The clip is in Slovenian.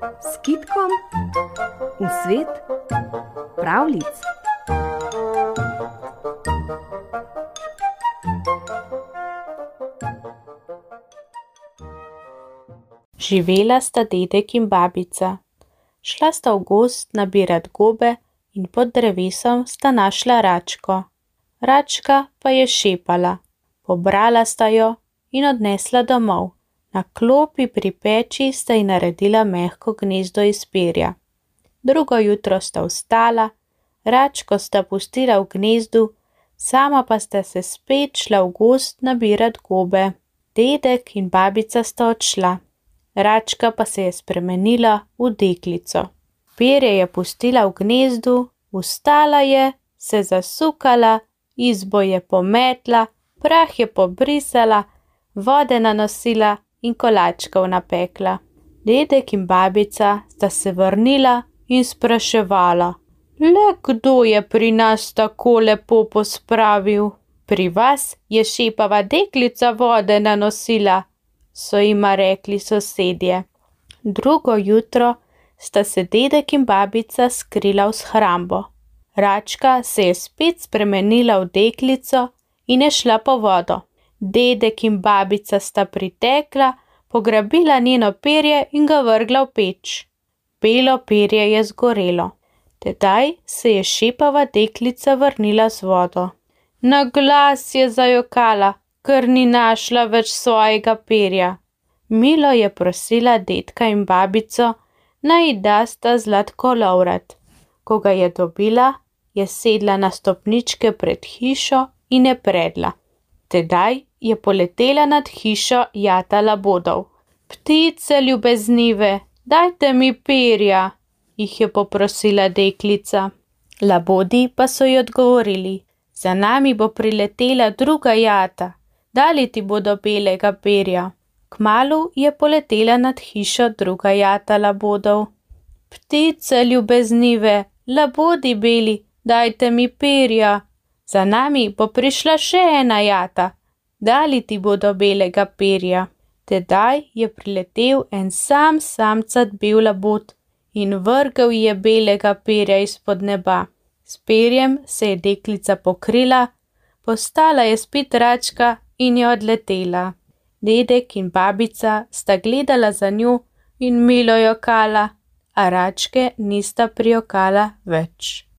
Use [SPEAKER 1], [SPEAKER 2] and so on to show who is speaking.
[SPEAKER 1] s kitkom v svet pravlic.
[SPEAKER 2] Živela sta dedek in babica. Šla sta v gozd nabirat gobe in pod drevesom sta našla račko. Račka pa je šepala. Pobrala sta jo in odnesla domov. Na klopi pri peči sta ji naredila mehko gnezdo iz perja. Drugo jutro sta vstala, račko sta pustila v gnezdu, sama pa sta se spet šla v gozd nabirat gobe. Dedek in babica sta odšla. Račka pa se je spremenila v deklico. Perje je pustila v gnezdu, vstala je, se zasukala, izbo je pometla, prah je pobrisala, vode nanosila in kolačkov napekla. Dedek in babica sta se vrnila in spraševala: Le kdo je pri nas tako lepo pospravil? Pri vas je šepava deklica vode nanosila, so jima rekli sosedje. Drugo jutro sta se dedek in babica skrila v shrambo. Račka se je spet spremenila v deklico in je šla po vodo. Dedek in babica sta pritekla, pograbila njeno perje in ga vrgla v peč. Belo perje je zgorelo. Tedaj se je šepava deklica vrnila z vodo. Na glas je zajokala, ker ni našla več svojega perja. Milo je prosila dedka in babico, naj ji dasta zlatko lovrat. Ko ga je dobila, je sedla na stopničke pred hišo in je predla. Tedaj je poletela nad hišo jata labodov. Ptice ljubeznive, dajte mi perja, jih je poprosila deklica. Labodi pa so ji odgovorili: Za nami bo priletela druga jata, dali ti bodo belega perja. Kmalu je poletela nad hišo druga jata labodov. Ptice ljubeznive, labodi beli, dajte mi perja. Za nami bo prišla še ena jata, dali ti bodo belega perja. Tedaj je priletel en sam samcat bel labod in vrgel je belega perja izpod neba. S perjem se je deklica pokrila, postala je spet račka in je odletela. Dedek in babica sta gledala za njo in milo jokala, a račke nista prijokala več.